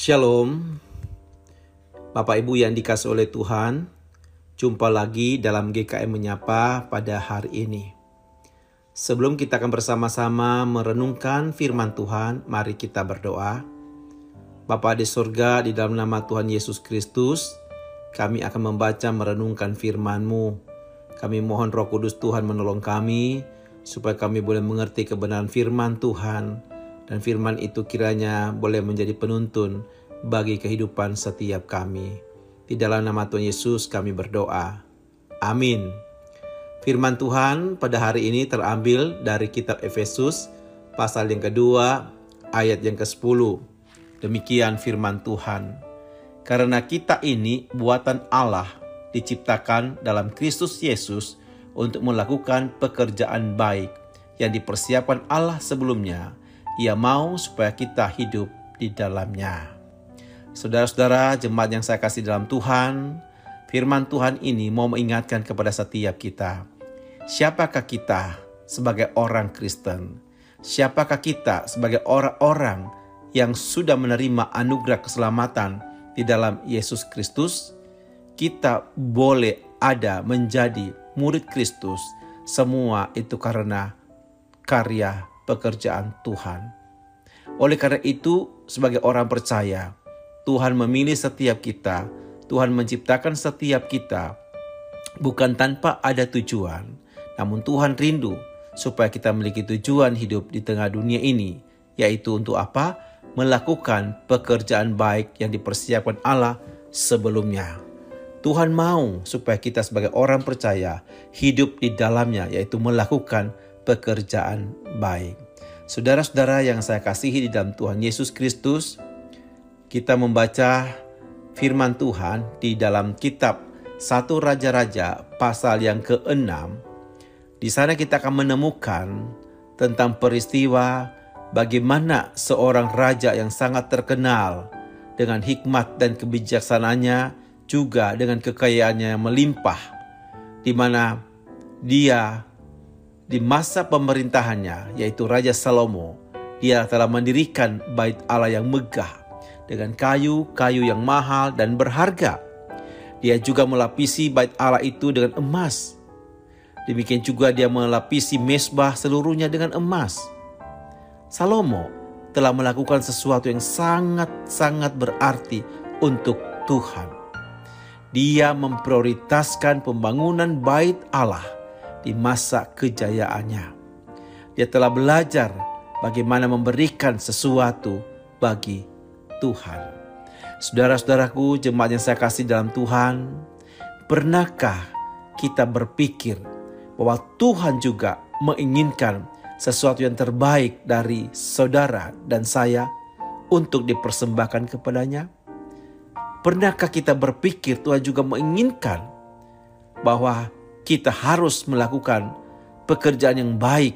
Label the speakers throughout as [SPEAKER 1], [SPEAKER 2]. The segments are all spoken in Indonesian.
[SPEAKER 1] Shalom, Bapak Ibu yang dikasih oleh Tuhan, jumpa lagi dalam GKM Menyapa pada hari ini. Sebelum kita akan bersama-sama merenungkan firman Tuhan, mari kita berdoa. Bapa di surga, di dalam nama Tuhan Yesus Kristus, kami akan membaca merenungkan firman-Mu. Kami mohon roh kudus Tuhan menolong kami, supaya kami boleh mengerti kebenaran firman Tuhan, dan firman itu kiranya boleh menjadi penuntun bagi kehidupan setiap kami. Di dalam nama Tuhan Yesus kami berdoa. Amin. Firman Tuhan pada hari ini terambil dari kitab Efesus pasal yang kedua ayat yang ke-10. Demikian firman Tuhan. Karena kita ini buatan Allah diciptakan dalam Kristus Yesus untuk melakukan pekerjaan baik yang dipersiapkan Allah sebelumnya ia mau supaya kita hidup di dalamnya. Saudara-saudara, jemaat yang saya kasih dalam Tuhan, firman Tuhan ini mau mengingatkan kepada setiap kita. Siapakah kita sebagai orang Kristen? Siapakah kita sebagai orang-orang yang sudah menerima anugerah keselamatan di dalam Yesus Kristus? Kita boleh ada menjadi murid Kristus. Semua itu karena karya pekerjaan Tuhan. Oleh karena itu, sebagai orang percaya, Tuhan memilih setiap kita, Tuhan menciptakan setiap kita bukan tanpa ada tujuan, namun Tuhan rindu supaya kita memiliki tujuan hidup di tengah dunia ini, yaitu untuk apa? Melakukan pekerjaan baik yang dipersiapkan Allah sebelumnya. Tuhan mau supaya kita sebagai orang percaya hidup di dalamnya, yaitu melakukan pekerjaan baik. Saudara-saudara yang saya kasihi di dalam Tuhan Yesus Kristus, kita membaca firman Tuhan di dalam kitab satu Raja-Raja pasal yang ke-6. Di sana kita akan menemukan tentang peristiwa bagaimana seorang raja yang sangat terkenal dengan hikmat dan kebijaksanaannya juga dengan kekayaannya yang melimpah di mana dia di masa pemerintahannya, yaitu Raja Salomo, dia telah mendirikan bait Allah yang megah dengan kayu-kayu yang mahal dan berharga. Dia juga melapisi bait Allah itu dengan emas. Demikian juga dia melapisi mesbah seluruhnya dengan emas. Salomo telah melakukan sesuatu yang sangat-sangat berarti untuk Tuhan. Dia memprioritaskan pembangunan bait Allah di masa kejayaannya. Dia telah belajar bagaimana memberikan sesuatu bagi Tuhan. Saudara-saudaraku, jemaat yang saya kasih dalam Tuhan, pernahkah kita berpikir bahwa Tuhan juga menginginkan sesuatu yang terbaik dari saudara dan saya untuk dipersembahkan kepadanya? Pernahkah kita berpikir Tuhan juga menginginkan bahwa kita harus melakukan pekerjaan yang baik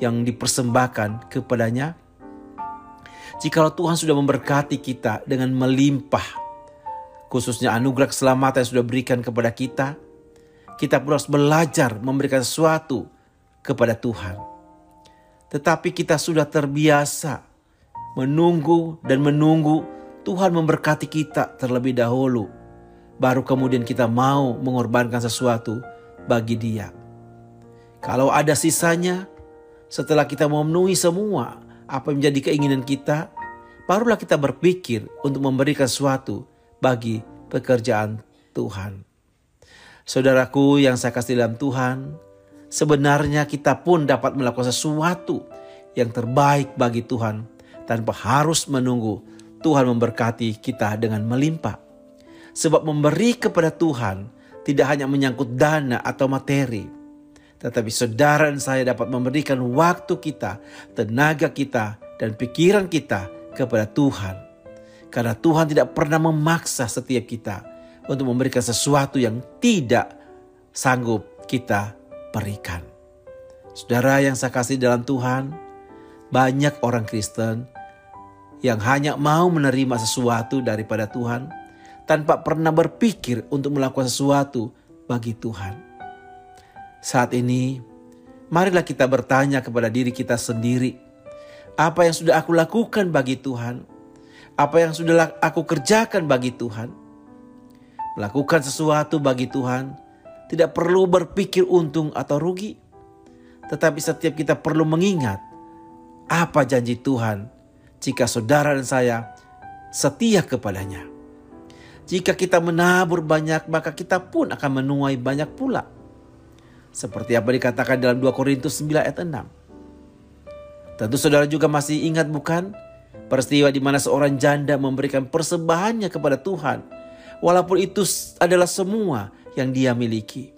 [SPEAKER 1] yang dipersembahkan kepadanya. Jikalau Tuhan sudah memberkati kita dengan melimpah, khususnya anugerah keselamatan yang sudah berikan kepada kita, kita pun harus belajar memberikan sesuatu kepada Tuhan. Tetapi kita sudah terbiasa menunggu dan menunggu Tuhan memberkati kita terlebih dahulu. Baru kemudian kita mau mengorbankan sesuatu bagi dia. Kalau ada sisanya, setelah kita memenuhi semua apa yang menjadi keinginan kita, barulah kita berpikir untuk memberikan sesuatu bagi pekerjaan Tuhan. Saudaraku yang saya kasih dalam Tuhan, sebenarnya kita pun dapat melakukan sesuatu yang terbaik bagi Tuhan tanpa harus menunggu Tuhan memberkati kita dengan melimpah. Sebab memberi kepada Tuhan tidak hanya menyangkut dana atau materi, tetapi saudara dan saya dapat memberikan waktu kita, tenaga kita, dan pikiran kita kepada Tuhan. Karena Tuhan tidak pernah memaksa setiap kita untuk memberikan sesuatu yang tidak sanggup kita berikan. Saudara yang saya kasih dalam Tuhan, banyak orang Kristen yang hanya mau menerima sesuatu daripada Tuhan, tanpa pernah berpikir untuk melakukan sesuatu bagi Tuhan. Saat ini, marilah kita bertanya kepada diri kita sendiri, apa yang sudah aku lakukan bagi Tuhan? apa yang sudah aku kerjakan bagi Tuhan. Melakukan sesuatu bagi Tuhan tidak perlu berpikir untung atau rugi, tetapi setiap kita perlu mengingat apa janji Tuhan jika saudara dan saya setia kepadanya. Jika kita menabur banyak, maka kita pun akan menuai banyak pula. Seperti apa dikatakan dalam 2 Korintus 9 ayat 6. Tentu saudara juga masih ingat bukan? Peristiwa di mana seorang janda memberikan persembahannya kepada Tuhan. Walaupun itu adalah semua yang dia miliki.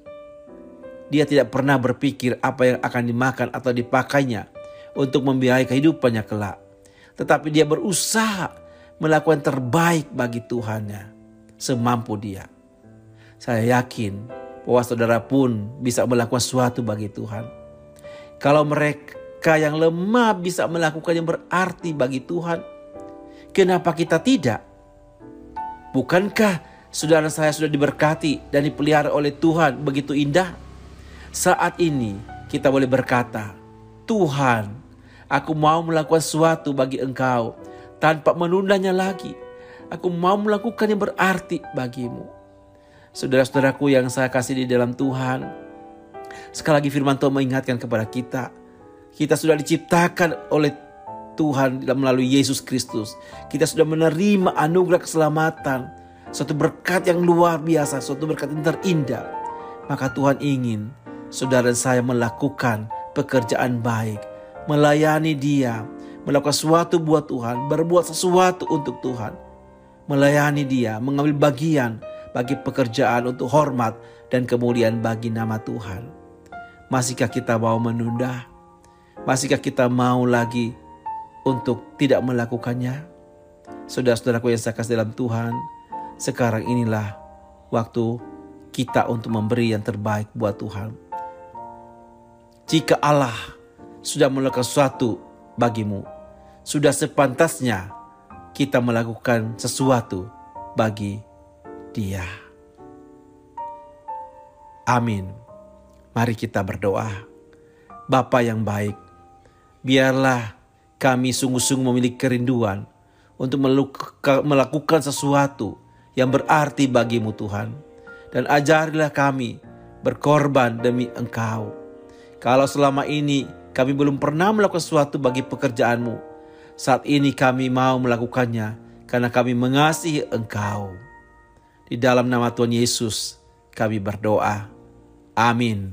[SPEAKER 1] Dia tidak pernah berpikir apa yang akan dimakan atau dipakainya untuk membiayai kehidupannya kelak. Tetapi dia berusaha melakukan terbaik bagi Tuhannya semampu dia. Saya yakin bahwa saudara pun bisa melakukan sesuatu bagi Tuhan. Kalau mereka yang lemah bisa melakukan yang berarti bagi Tuhan, kenapa kita tidak? Bukankah saudara saya sudah diberkati dan dipelihara oleh Tuhan begitu indah? Saat ini kita boleh berkata, Tuhan, aku mau melakukan sesuatu bagi engkau tanpa menundanya lagi. Aku mau melakukan yang berarti bagimu. Saudara-saudaraku yang saya kasih di dalam Tuhan. Sekali lagi firman Tuhan mengingatkan kepada kita. Kita sudah diciptakan oleh Tuhan melalui Yesus Kristus. Kita sudah menerima anugerah keselamatan. Suatu berkat yang luar biasa, suatu berkat yang terindah. Maka Tuhan ingin saudara dan saya melakukan pekerjaan baik. Melayani dia, melakukan sesuatu buat Tuhan, berbuat sesuatu untuk Tuhan melayani dia, mengambil bagian bagi pekerjaan untuk hormat dan kemuliaan bagi nama Tuhan. Masihkah kita mau menunda? Masihkah kita mau lagi untuk tidak melakukannya? Saudara-saudaraku yang saya kasih dalam Tuhan, sekarang inilah waktu kita untuk memberi yang terbaik buat Tuhan. Jika Allah sudah melakukan sesuatu bagimu, sudah sepantasnya kita melakukan sesuatu bagi Dia. Amin. Mari kita berdoa. Bapa yang baik, biarlah kami sungguh-sungguh memiliki kerinduan untuk melakukan sesuatu yang berarti bagimu Tuhan. Dan ajarilah kami berkorban demi Engkau. Kalau selama ini kami belum pernah melakukan sesuatu bagi pekerjaanmu, saat ini kami mau melakukannya karena kami mengasihi Engkau. Di dalam nama Tuhan Yesus kami berdoa. Amin.